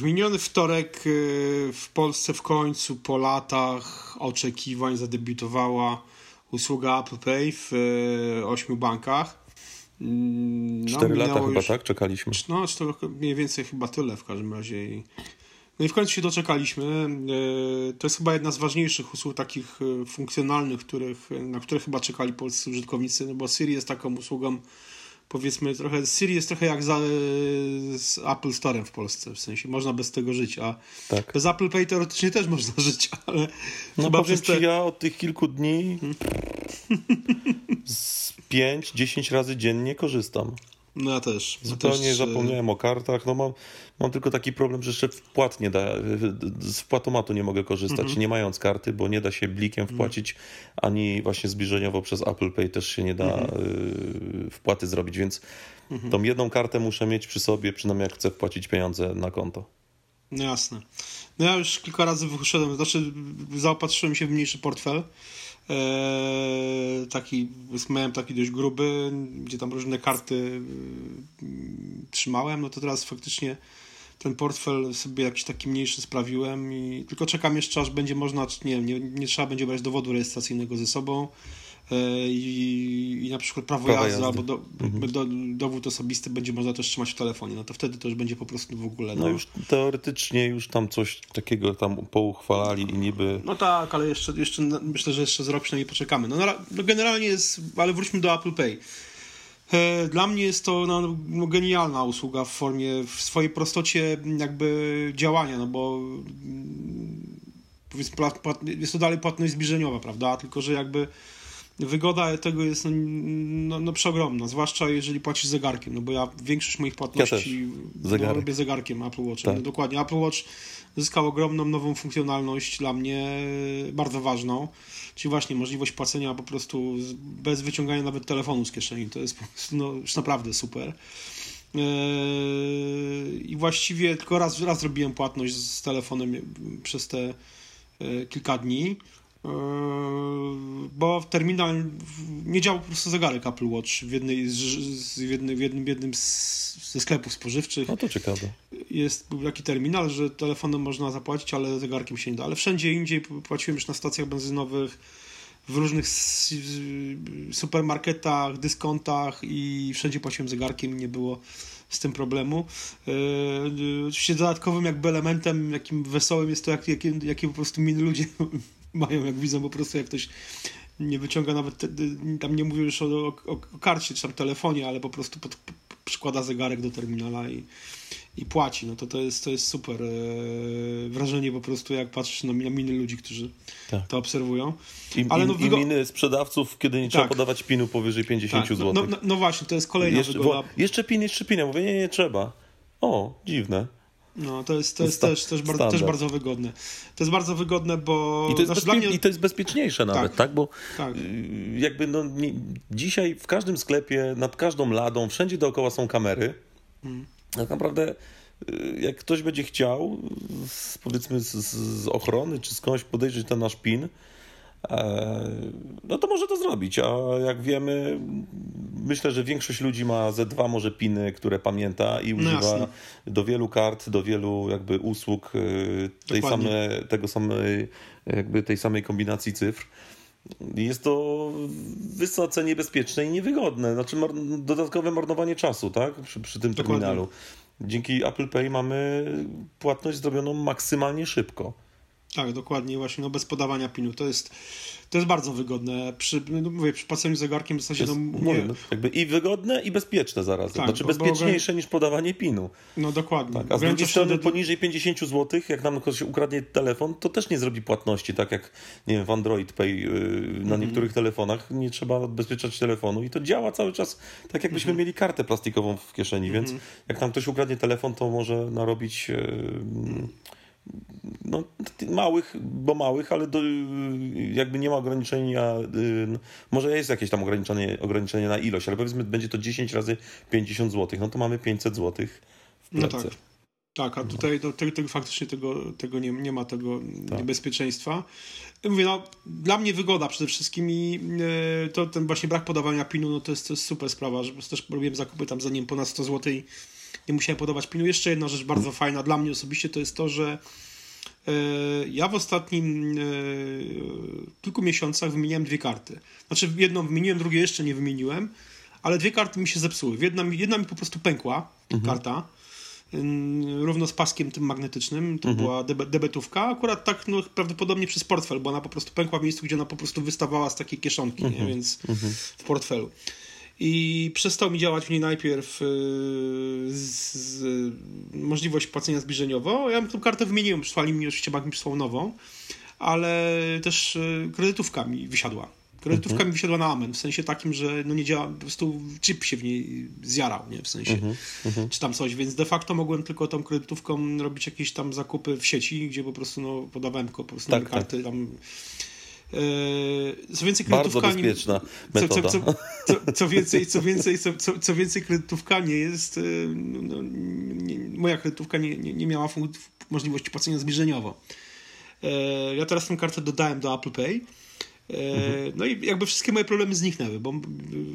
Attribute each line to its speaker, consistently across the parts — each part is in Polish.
Speaker 1: W miniony wtorek y, w Polsce w końcu po latach oczekiwań zadebiutowała usługa Apple Pay w y, ośmiu bankach.
Speaker 2: Mm, no, Cztery lata chyba, już, tak? Czekaliśmy.
Speaker 1: No, cztery, mniej więcej chyba tyle w każdym razie. No i w końcu się doczekaliśmy. Y, to jest chyba jedna z ważniejszych usług takich funkcjonalnych, których, na które chyba czekali polscy użytkownicy, no bo Siri jest taką usługą powiedzmy trochę, Siri jest trochę jak za, z Apple Storem w Polsce, w sensie można bez tego żyć, a tak. bez Apple Pay teoretycznie też można żyć, ale
Speaker 2: no chyba powiem te... ja od tych kilku dni hmm. z 5-10 razy dziennie korzystam.
Speaker 1: No ja też.
Speaker 2: Zupełnie
Speaker 1: też...
Speaker 2: zapomniałem o kartach. No mam, mam tylko taki problem, że jeszcze wpłat nie da, z wpłatomatu nie mogę korzystać, mhm. nie mając karty, bo nie da się blikiem mhm. wpłacić, ani właśnie zbliżeniowo przez Apple Pay też się nie da mhm. Y, wpłaty zrobić, więc mhm. tą jedną kartę muszę mieć przy sobie, przynajmniej jak chcę wpłacić pieniądze na konto.
Speaker 1: No jasne. No ja już kilka razy wyszedłem, znaczy zaopatrzyłem się w mniejszy portfel, E, taki, miałem taki dość gruby, gdzie tam różne karty e, trzymałem, no to teraz faktycznie ten portfel sobie jakiś taki mniejszy sprawiłem i tylko czekam jeszcze, aż będzie można, nie, nie, nie trzeba będzie brać dowodu rejestracyjnego ze sobą, i, i na przykład prawo, prawo jazdy, jazdy, albo do, mhm. do, dowód osobisty będzie można też trzymać w telefonie, no to wtedy to już będzie po prostu w ogóle.
Speaker 2: No, no już teoretycznie już tam coś takiego tam pouchwalali i niby...
Speaker 1: No tak, ale jeszcze, jeszcze myślę, że jeszcze z rok przynajmniej poczekamy. No, no generalnie jest, ale wróćmy do Apple Pay. E, dla mnie jest to no, no, genialna usługa w formie, w swojej prostocie jakby działania, no bo mm, powiedzmy, jest to dalej płatność zbliżeniowa, prawda? Tylko, że jakby wygoda tego jest no, no, przeogromna, zwłaszcza jeżeli płacisz zegarkiem, no bo ja większość moich płatności ja no, robię zegarkiem Apple Watch. Tak. No, dokładnie, Apple Watch zyskał ogromną nową funkcjonalność dla mnie bardzo ważną, czyli właśnie możliwość płacenia po prostu bez wyciągania nawet telefonu z kieszeni. To jest po prostu no, już naprawdę super. Yy, I właściwie tylko raz, raz zrobiłem płatność z telefonem przez te yy, kilka dni. Yy, bo w terminal nie działał po prostu zegarek Apple Watch w, jednej z, z jednej, w jednym, jednym z, ze sklepów spożywczych.
Speaker 2: No to ciekawe.
Speaker 1: Jest był taki terminal, że telefonem można zapłacić, ale zegarkiem się nie da. Ale wszędzie indziej płaciłem już na stacjach benzynowych, w różnych supermarketach, dyskontach i wszędzie płaciłem zegarkiem i nie było z tym problemu. Yy, oczywiście dodatkowym jakby elementem, jakim wesołym jest to, jakie jak, jak po prostu miny ludzie mają, jak widzą po prostu, jak ktoś nie wyciąga nawet, te, tam nie mówię już o, o, o, karcie czy tam telefonie, ale po prostu pod, przykłada zegarek do terminala i, i płaci. No to, to, jest, to jest super e, wrażenie po prostu, jak patrzysz na, na miny ludzi, którzy tak. to obserwują.
Speaker 2: I, ale no, i, wygo... i miny sprzedawców, kiedy nie trzeba tak. podawać pinu powyżej 50 tak. zł.
Speaker 1: No, no, no, właśnie, to jest kolejna
Speaker 2: jeszcze,
Speaker 1: wygoda.
Speaker 2: Jeszcze pin, jeszcze pin. Ja mówię, nie, nie trzeba. O, dziwne.
Speaker 1: No, to jest, to jest też, też, bardzo, też bardzo wygodne. To jest bardzo wygodne, bo...
Speaker 2: I to jest, znaczy, mnie... I to jest bezpieczniejsze nawet, tak? tak? Bo tak. Y, jakby no, nie, dzisiaj w każdym sklepie, nad każdą ladą, wszędzie dookoła są kamery. Hmm. Tak naprawdę y, jak ktoś będzie chciał, z, powiedzmy z, z ochrony czy skądś podejrzeć ten nasz PIN, no to może to zrobić. A jak wiemy, myślę, że większość ludzi ma ze dwa może piny, które pamięta i no używa no do wielu kart, do wielu jakby usług e, tej samej, tego samej, jakby tej samej kombinacji cyfr. Jest to wysoce niebezpieczne i niewygodne. Znaczy dodatkowe marnowanie czasu, tak? Przy, przy tym Dokładnie. terminalu. Dzięki Apple Pay mamy płatność zrobioną maksymalnie szybko.
Speaker 1: Tak, dokładnie, właśnie, no bez podawania pinu. To jest, to jest bardzo wygodne. Przy, no mówię, przy płaceniu zegarkiem w zasadzie, no, mówię...
Speaker 2: No, jakby i wygodne, i bezpieczne zarazem. Tak, znaczy bo, bezpieczniejsze bo... niż podawanie pinu.
Speaker 1: No dokładnie.
Speaker 2: Tak, a z drugiej strony wtedy... poniżej 50 zł, jak nam ktoś ukradnie telefon, to też nie zrobi płatności, tak jak nie wiem, w Android Pay yy, na mm. niektórych telefonach nie trzeba odbezpieczać telefonu i to działa cały czas tak, jakbyśmy mm. mieli kartę plastikową w kieszeni, mm. więc jak nam ktoś ukradnie telefon, to może narobić... Yy, no, małych, bo małych, ale do, jakby nie ma ograniczenia, no, może jest jakieś tam ograniczenie, ograniczenie na ilość, ale powiedzmy będzie to 10 razy 50 zł, no to mamy 500 zł w plecy.
Speaker 1: No tak. Tak, a tutaj no, te, te, faktycznie tego, tego nie, nie ma tego tak. niebezpieczeństwa. Mówię, no, dla mnie wygoda przede wszystkim i e, to ten właśnie brak podawania pinu, no to jest, to jest super sprawa, że też robiłem zakupy tam za nim ponad 100 zł nie musiałem podawać pinu. Jeszcze jedna rzecz bardzo fajna dla mnie osobiście to jest to, że e, ja w ostatnim e, kilku miesiącach wymieniłem dwie karty. Znaczy jedną wymieniłem, drugie jeszcze nie wymieniłem, ale dwie karty mi się zepsuły. Jedna, jedna mi po prostu pękła, mhm. karta, równo z paskiem tym magnetycznym. To mhm. była debetówka. Akurat tak no, prawdopodobnie przez portfel, bo ona po prostu pękła w miejscu, gdzie ona po prostu wystawała z takiej kieszonki, mhm. nie? więc mhm. w portfelu. I przestał mi działać w niej najpierw yy, z, z, możliwość płacenia zbliżeniowo. Ja tę kartę wymieniłem, przysłali mi oczywiście bank mi przysłał nową, ale też yy, kredytówka mi wysiadła. Kredytówka mhm. mi wysiadła na amen, w sensie takim, że no nie działa, po prostu chip się w niej zjarał, nie? W sensie, mhm. mhm. czy tam coś, więc de facto mogłem tylko tą kredytówką robić jakieś tam zakupy w sieci, gdzie po prostu no, podawałem po prostu tak, karty tak. tam
Speaker 2: e, co więcej, kredytówka Bardzo metoda.
Speaker 1: Co, co, co, co, więcej, co, więcej, co, co więcej, kredytówka nie jest. E, no, nie, moja kredytówka nie, nie, nie miała możliwości płacenia zbliżeniowo. E, ja teraz tę kartę dodałem do Apple Pay Mhm. No i jakby wszystkie moje problemy zniknęły, bo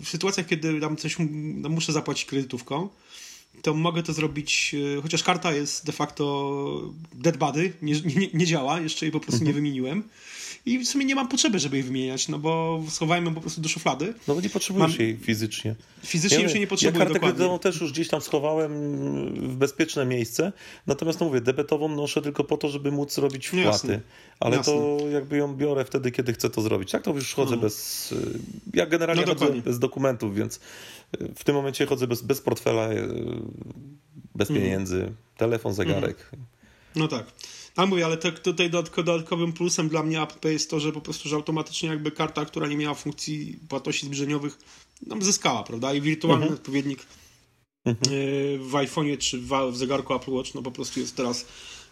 Speaker 1: w sytuacjach, kiedy tam coś no muszę zapłacić kredytówką, to mogę to zrobić, e, chociaż karta jest de facto dead body, nie, nie, nie działa, jeszcze jej po prostu nie mhm. wymieniłem. I w sumie nie mam potrzeby, żeby jej wymieniać, no bo schowałem ją po prostu do szuflady.
Speaker 2: No bo nie potrzebujesz mam... jej fizycznie.
Speaker 1: Fizycznie ja, już jej nie potrzebuję, Ja
Speaker 2: kartę kredytową też już gdzieś tam schowałem w bezpieczne miejsce, natomiast no mówię, debetową noszę tylko po to, żeby móc zrobić wpłaty. Jasne. Ale Jasne. to jakby ją biorę wtedy, kiedy chcę to zrobić. Tak to już chodzę no. bez... Ja generalnie no, chodzę bez dokumentów, więc w tym momencie chodzę bez, bez portfela, bez mhm. pieniędzy, mm. telefon, zegarek. Mm.
Speaker 1: No tak. A mówię, ale tutaj dodatkowym plusem dla mnie Apple Pay jest to, że po prostu, że automatycznie jakby karta, która nie miała funkcji płatności zbliżeniowych, nam zyskała, prawda? I wirtualny mhm. odpowiednik mhm. E, w iPhone'ie czy w zegarku Apple Watch, no po prostu jest teraz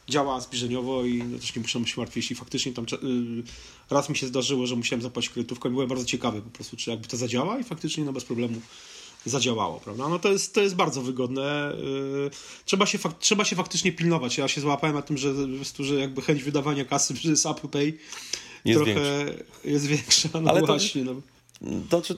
Speaker 1: działa zbliżeniowo i no, też nie muszę się martwić, jeśli faktycznie tam y, raz mi się zdarzyło, że musiałem zapłacić kredytówką i byłem bardzo ciekawy po prostu, czy jakby to zadziała i faktycznie no bez problemu zadziałało, prawda? No to jest, to jest bardzo wygodne. Yy, trzeba, się fak- trzeba się faktycznie pilnować. Ja się złapałem na tym, że, że jakby chęć wydawania kasy przez Apple Pay jest trochę większa. jest większa. No Ale właśnie. To... No. To, czy...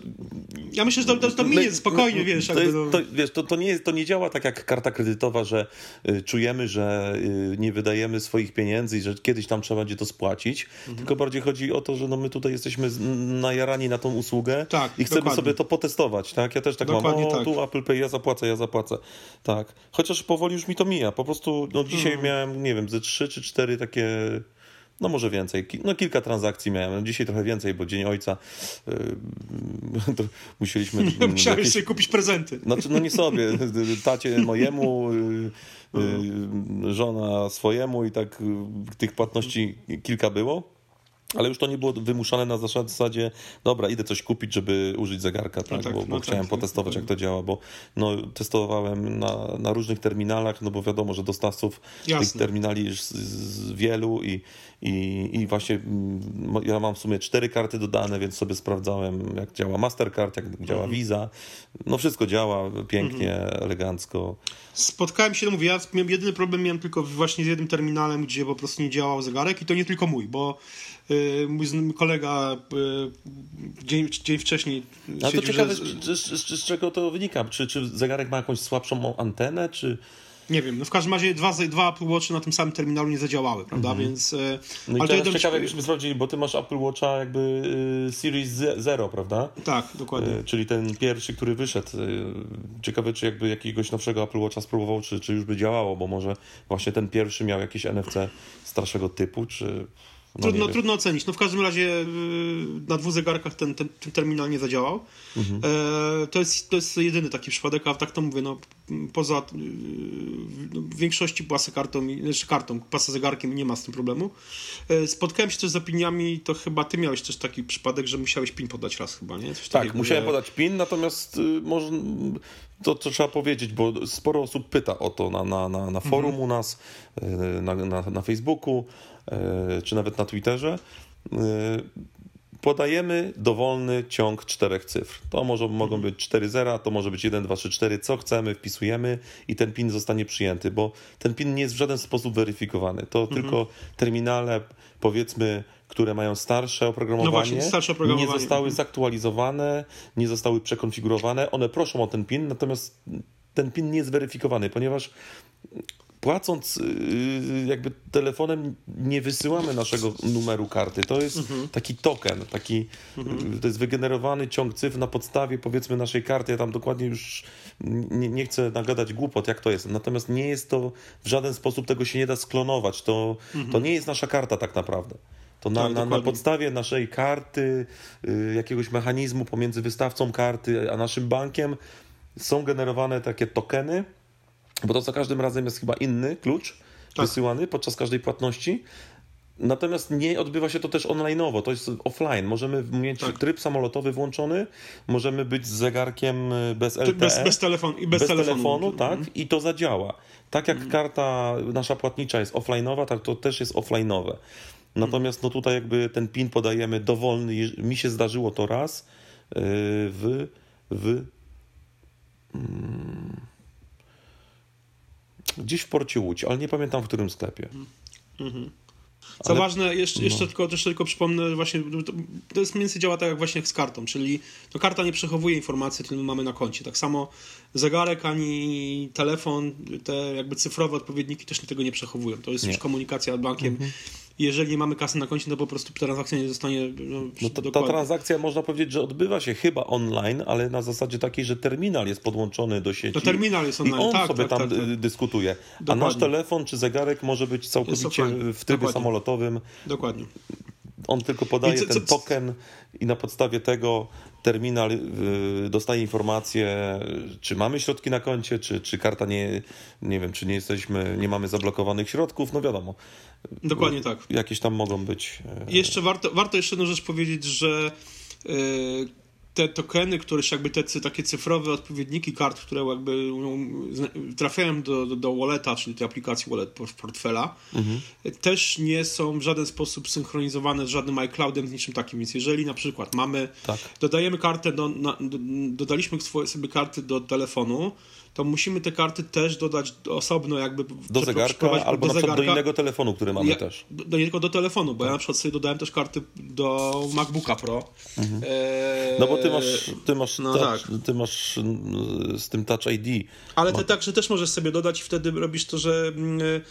Speaker 1: Ja myślę, że to, to, to minie spokojnie, wiesz.
Speaker 2: To, jest, no. to, wiesz to, to, nie, to nie działa tak jak karta kredytowa, że y, czujemy, że y, nie wydajemy swoich pieniędzy i że kiedyś tam trzeba będzie to spłacić, mhm. tylko bardziej chodzi o to, że no my tutaj jesteśmy najarani na tą usługę tak, i chcemy dokładnie. sobie to potestować, tak? Ja też tak dokładnie mam, o tak. tu Apple Pay, ja zapłacę, ja zapłacę, tak. Chociaż powoli już mi to mija, po prostu no dzisiaj mhm. miałem, nie wiem, ze trzy czy cztery takie no może więcej. No kilka transakcji miałem. Dzisiaj trochę więcej, bo Dzień Ojca yy, musieliśmy...
Speaker 1: Musiałeś jakieś... sobie kupić prezenty.
Speaker 2: Znaczy, no nie sobie. Tacie mojemu, yy, żona swojemu i tak tych płatności kilka było. Ale już to nie było wymuszane na zasadzie, dobra, idę coś kupić, żeby użyć zegarka, tak? No tak bo, bo no chciałem tak, potestować, tak. jak to działa, bo no, testowałem na, na różnych terminalach, no bo wiadomo, że dostawców Jasne. tych terminali jest z wielu i, i, i właśnie mm, ja mam w sumie cztery karty dodane, więc sobie sprawdzałem, jak działa Mastercard, jak działa mhm. Visa. No wszystko działa pięknie, mhm. elegancko.
Speaker 1: Spotkałem się, no mówię, ja jedyny problem miałem tylko właśnie z jednym terminalem, gdzie po prostu nie działał zegarek i to nie tylko mój, bo mój kolega y, dzień, dzień wcześniej.
Speaker 2: A to ciekawe, że... z, z, z, czego to wynika? Czy, czy zegarek ma jakąś słabszą antenę, czy.
Speaker 1: Nie wiem, no w każdym razie dwa, dwa Apple Watchy na tym samym terminalu nie zadziałały, prawda, mm -hmm. więc... E,
Speaker 2: no ale i teraz ciekawe, jakbyśmy sprawdzili, bo ty masz Apple Watcha jakby y, Series Zero, prawda?
Speaker 1: Tak, dokładnie.
Speaker 2: E, czyli ten pierwszy, który wyszedł. Ciekawe, czy jakby jakiegoś nowszego Apple Watcha spróbował, czy, czy już by działało, bo może właśnie ten pierwszy miał jakiś NFC starszego typu, czy...
Speaker 1: No trudno, trudno ocenić. No w każdym razie y, na dwóch zegarkach ten, ten, ten terminal nie zadziałał. Mhm. E, to, jest, to jest jedyny taki przypadek, a tak to mówię, no poza y, no, w większości płasy kartą, znaczy kartą, pasa zegarkiem nie ma z tym problemu. E, spotkałem się też z opiniami, to chyba ty miałeś też taki przypadek, że musiałeś PIN podać raz chyba, nie?
Speaker 2: Coś tak, musiałem podać PIN, natomiast y, może to, to trzeba powiedzieć, bo sporo osób pyta o to na, na, na, na forum mhm. u nas, na, na, na Facebooku. E, czy nawet na Twitterze, e, podajemy dowolny ciąg czterech cyfr. To może, mogą być 4 zera, to może być 1, 2, 3, 4, co chcemy, wpisujemy i ten PIN zostanie przyjęty, bo ten PIN nie jest w żaden sposób weryfikowany. To mhm. tylko terminale, powiedzmy, które mają starsze oprogramowanie, no właśnie, starsze oprogramowanie, nie zostały zaktualizowane, nie zostały przekonfigurowane. One proszą o ten PIN, natomiast ten PIN nie jest weryfikowany, ponieważ płacąc y, jakby telefonem nie wysyłamy naszego numeru karty. To jest mhm. taki token, taki, mhm. to jest wygenerowany ciąg cyfr na podstawie powiedzmy naszej karty. Ja tam dokładnie już nie, nie, chcę nagadać głupot, jak to jest. Natomiast nie jest to w żaden sposób, tego się nie da sklonować. To, mhm. to nie jest nasza karta tak naprawdę. To na, tak, na, na, podstawie naszej karty, y, jakiegoś mechanizmu pomiędzy wystawcą karty a naszym bankiem są generowane takie tokeny, bo to za każdym razem jest chyba inny klucz tak. wysyłany podczas każdej płatności. Natomiast nie odbywa się to też online'owo, to jest offline. Możemy mieć tak. tryb samolotowy włączony, możemy być z zegarkiem y, bez LTE.
Speaker 1: Bez, bez, telefon, i bez,
Speaker 2: bez telefonu. telefonu tak, mhm. i to zadziała. Tak jak mhm. karta nasza płatnicza jest offline'owa, tak to też jest offline'owe. Natomiast no tutaj jakby ten PIN podajemy dowolny. Mi się zdarzyło to raz y, w, w mm, gdzieś w porcie Łódź, ale nie pamiętam w którym sklepie.
Speaker 1: Mhm. Co ale... ważne, jeszcze, jeszcze, no. tylko, jeszcze tylko przypomnę, właśnie to, to jest mniej więcej działa tak jak właśnie z kartą, czyli to karta nie przechowuje informacji, które mamy na koncie. Tak samo zegarek ani telefon, te jakby cyfrowe odpowiedniki też tego nie przechowują. To jest nie. już komunikacja z bankiem. Mhm jeżeli mamy kasę na koncie, to po prostu transakcja nie zostanie.
Speaker 2: No, no to, ta transakcja można powiedzieć, że odbywa się chyba online, ale na zasadzie takiej, że terminal jest podłączony do sieci. To
Speaker 1: terminal jest online.
Speaker 2: I on
Speaker 1: tak,
Speaker 2: sobie tak, tam tak, tak. dyskutuje. Dokładnie. A nasz telefon czy zegarek może być całkowicie w trybie Dokładnie. samolotowym.
Speaker 1: Dokładnie.
Speaker 2: On tylko podaje co, ten token i na podstawie tego terminal y, dostaje informację, czy mamy środki na koncie, czy, czy karta nie, nie wiem, czy nie jesteśmy, nie mamy zablokowanych środków, no wiadomo.
Speaker 1: Dokładnie tak.
Speaker 2: Jakieś tam mogą być.
Speaker 1: E, jeszcze warto, warto jeszcze jedną rzecz powiedzieć, że yy te tokeny, które jakby te takie cyfrowe odpowiedniki kart, które jakby no, trafiają do, do, do walleta, czyli tej aplikacji wallet portfela, mhm. też nie są w żaden sposób synchronizowane z żadnym iCloudem, z niczym takim. Więc jeżeli na przykład mamy, tak. dodajemy kartę, do, na, do, dodaliśmy sobie karty do telefonu, to musimy te karty też dodać osobno jakby
Speaker 2: do zegarka albo do, na zegarka. do innego telefonu, który mamy ja, też.
Speaker 1: Do, nie tylko do telefonu, bo tak. ja na przykład sobie dodałem też karty do MacBooka Pro. Mhm.
Speaker 2: E... No bo ty masz, ty masz, no touch, tak. ty masz mm, z tym Touch ID.
Speaker 1: Ale ty także też możesz sobie dodać i wtedy robisz to, że mm,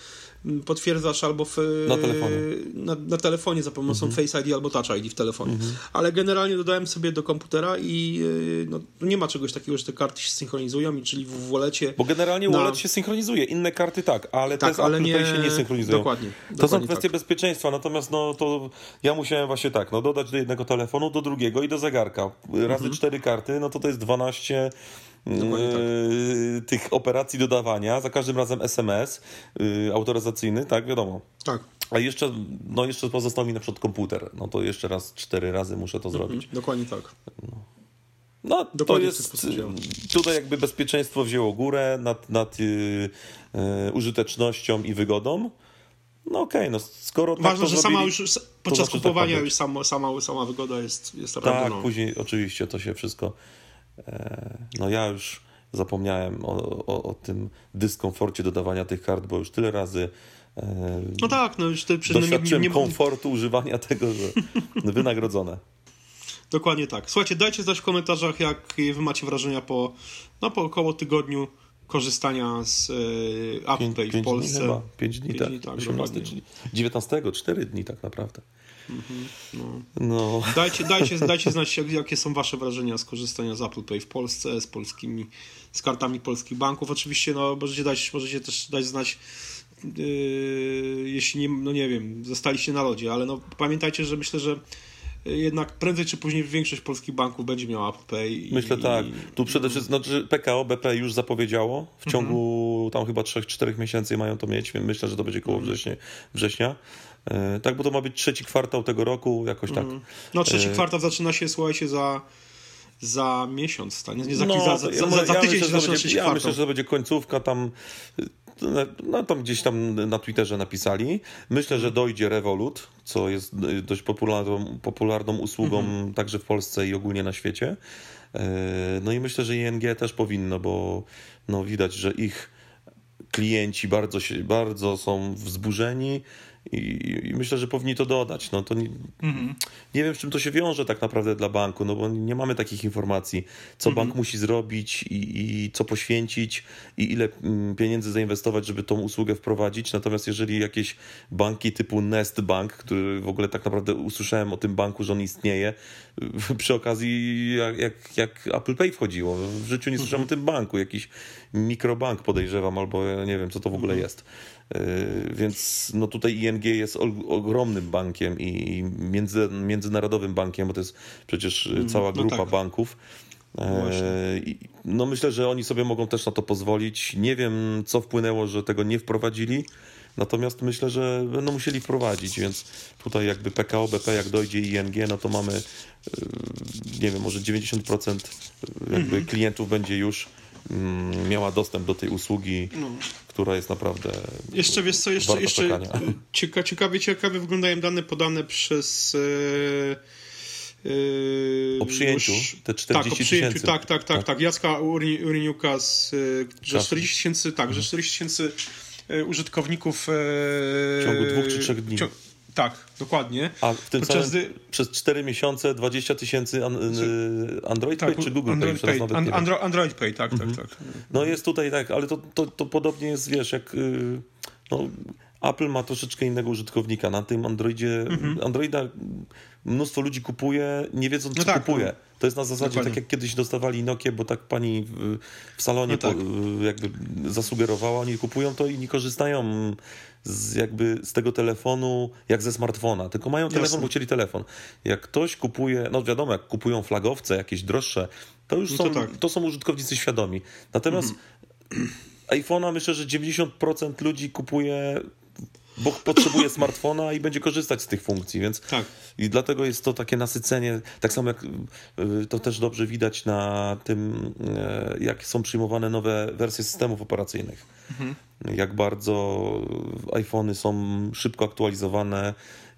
Speaker 1: potwierdzasz albo w,
Speaker 2: na, telefonie.
Speaker 1: Na, na telefonie za pomocą mhm. Face ID albo Touch ID w telefonie. Mhm. Ale generalnie dodałem sobie do komputera i y, no, nie ma czegoś takiego, że te karty się synchronizują, czyli w walecie...
Speaker 2: Bo generalnie na... wallet się synchronizuje, inne karty tak, ale tak, te z ale Apple nie... Się nie synchronizują.
Speaker 1: Dokładnie.
Speaker 2: To
Speaker 1: dokładnie
Speaker 2: są kwestie tak. bezpieczeństwa, natomiast no to ja musiałem właśnie tak, no dodać do jednego telefonu, do drugiego i do zegarka. Razy mhm. cztery karty, no to to jest 12 tak. Yy, tych operacji dodawania, za każdym razem SMS yy, autoryzacyjny, tak, wiadomo.
Speaker 1: Tak.
Speaker 2: A jeszcze, no jeszcze pozostał mi na przykład komputer. No to jeszcze raz, cztery razy muszę to mhm, zrobić.
Speaker 1: Dokładnie tak.
Speaker 2: No. No, Dokładnie to jest. Tutaj jakby bezpieczeństwo wzięło górę nad, nad yy, yy, użytecznością i wygodą. No okej, okay, no skoro.
Speaker 1: Ważne,
Speaker 2: tak
Speaker 1: że sama już podczas znaczy, kupowania już sama, sama, sama wygoda jest, jest
Speaker 2: naprawdę. Tak, no. później oczywiście to się wszystko no ja już zapomniałem o, o, o, tym dyskomforcie dodawania tych kart, bo już tyle razy
Speaker 1: e, no tak, no już
Speaker 2: te doświadczyłem nie, nie, komfortu używania tego, że wynagrodzone.
Speaker 1: Dokładnie tak. Słuchajcie, dajcie znać w komentarzach, jak wy macie wrażenia po, no, po około tygodniu korzystania z e, Apple Pay w Polsce. Dni
Speaker 2: chyba. 5 dni, 5 tak. dni, tak 18, 19, 4 dni tak naprawdę.
Speaker 1: Mhm, no. no. Dajcie, dajcie, dajcie znać, jakie są wasze wrażenia z korzystania z Apple Pay w Polsce, z polskimi, z kartami polskich banków. Oczywiście no, możecie, dać, możecie też dać znać, yy, jeśli nie, no nie wiem, zostaliście na lodzie, ale no, pamiętajcie, że myślę, że jednak prędzej czy później większość polskich banków będzie miała Apple Pay.
Speaker 2: Myślę i, tak. Tu przede wszystkim znaczy PKO BP już zapowiedziało. W ciągu mhm. tam chyba 3-4 miesięcy mają to mieć, więc myślę, że to będzie koło mhm. września. września. E, tak, bo to ma być trzeci kwartał tego roku, jakoś tak. Mhm.
Speaker 1: No trzeci e, kwartał zaczyna się, słuchajcie, za za miesiąc, tak? nie za, no, za, za, ja, za, za tydzień ja myślę,
Speaker 2: będzie, Ja myślę, że to będzie końcówka tam no tam gdzieś tam na Twitterze napisali. Myślę, że dojdzie Revolut, co jest dość popularną, popularną usługą mhm. także w Polsce i ogólnie na świecie. E, no i myślę, że ING też powinno, bo no widać, że ich klienci bardzo, się, bardzo są wzburzeni i, i myślę, że powinni to dodać. No to nie, mhm. nie wiem, z czym to się wiąże tak naprawdę dla banku, no bo nie mamy takich informacji, co mhm. bank musi zrobić i, i, co poświęcić i ile mm, pieniędzy zainwestować, żeby tą usługę wprowadzić. Natomiast jeżeli jakieś banki typu Nest Bank, który w ogóle tak naprawdę usłyszałem o tym banku, że on istnieje, przy okazji jak, jak, jak Apple Pay wchodziło. W życiu nie słyszałem mhm. o tym banku. Jakiś mikrobank podejrzewam, albo nie wiem, co to w ogóle mhm. jest. Y, więc no tutaj ING jest ogromnym bankiem i między, międzynarodowym bankiem, bo to jest przecież mhm. cała no grupa no tak. banków. No, no myślę, że oni sobie mogą też na to pozwolić. Nie wiem, co wpłynęło, że tego nie wprowadzili. Natomiast myślę, że będą musieli wprowadzić, więc tutaj jakby PKO, BP, jak dojdzie ING, no to mamy, y, nie wiem, może 90% jakby mhm. klientów będzie już mm, miała dostęp do tej usługi, no. która jest naprawdę.
Speaker 1: Jeszcze wiesz co, jeszcze, jeszcze cieka, ciekawie, ciekawie wyglądają dane podane przez.
Speaker 2: Yy, o przyjęciu, już, te 40 tak, tysięcy.
Speaker 1: Tak, tak, tak, tak. Jacka Uriniuka, z, że 40 tysięcy, tak, że 40 mhm. tysięcy użytkowników.
Speaker 2: W ciągu dwóch czy trzech dni.
Speaker 1: Tak, dokładnie.
Speaker 2: A w tym samym gdy... przez 4 miesiące 20 tysięcy an, Android tak, Pay czy Google
Speaker 1: Android
Speaker 2: Pay?
Speaker 1: Pay. An, Andro, Android Pay, tak, tak mhm. tak, tak.
Speaker 2: No jest tutaj tak, ale to, to, to podobnie jest, wiesz, jak y, no, Apple ma troszeczkę innego użytkownika. Na tym Androidzie, mhm. Androida mnóstwo ludzi kupuje, nie wiedząc, no co tak, kupuje. No. To jest na zasadzie Dokładnie. tak, jak kiedyś dostawali Nokia, bo tak pani w, w salonie no tak. po, jakby zasugerowała, oni kupują to i nie korzystają z, jakby z tego telefonu jak ze smartfona, tylko mają telefon, Jasne. bo chcieli telefon. Jak ktoś kupuje, no wiadomo, jak kupują flagowce jakieś droższe, to już no są, to, tak. to są użytkownicy świadomi. Natomiast mhm. iPhone'a myślę, że 90% ludzi kupuje bo potrzebuje smartfona i będzie korzystać z tych funkcji, więc tak. i dlatego jest to takie nasycenie, tak samo jak y, to też dobrze widać na tym, y, jak są przyjmowane nowe wersje systemów operacyjnych. Mhm. Jak bardzo iPhony są szybko aktualizowane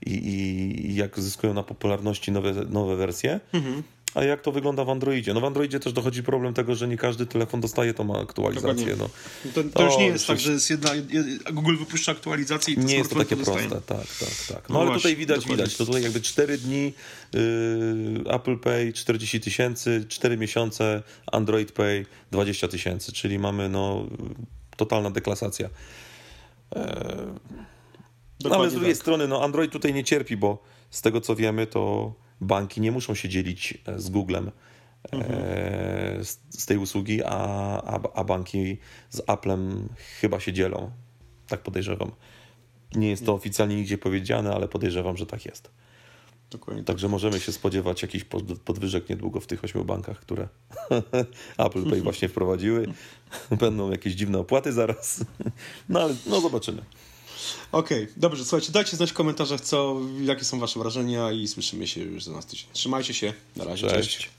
Speaker 2: i, i, jak zyskują na popularności nowe, nowe wersje. Mhm. A jak to wygląda w Androidzie? No w Androidzie też dochodzi problem tego, że nie każdy telefon dostaje tą aktualizację. No.
Speaker 1: To, to, już nie jest tak, że jest jedna, Google wypuszcza aktualizację i to
Speaker 2: Nie jest to takie proste, tak, tak, tak. No, no ale właśnie, tutaj widać, dokładnie. widać. To tutaj jakby 4 dni yy, Apple Pay 40 tysięcy, 4 miesiące Android Pay 20 tysięcy, czyli mamy no totalna deklasacja. E, no, ale z drugiej tak. strony, no Android tutaj nie cierpi, bo z tego co wiemy, to banki nie muszą się dzielić e, z Googlem mhm. z, z, tej usługi, a, a, a, banki z Applem chyba się dzielą. Tak podejrzewam. Nie jest to mhm. oficjalnie nigdzie powiedziane, ale podejrzewam, że tak jest. Dokładnie. Także możemy się spodziewać jakichś podwyżek niedługo w tych ośmiu bankach, które Apple Pay właśnie wprowadziły. Będą jakieś dziwne opłaty zaraz. No ale no zobaczymy.
Speaker 1: Okej, okay, dobrze, słuchajcie, dajcie znać w komentarzach, co, jakie są wasze wrażenia i słyszymy się już za nas tydzień. Trzymajcie się, na razie, cześć. cześć.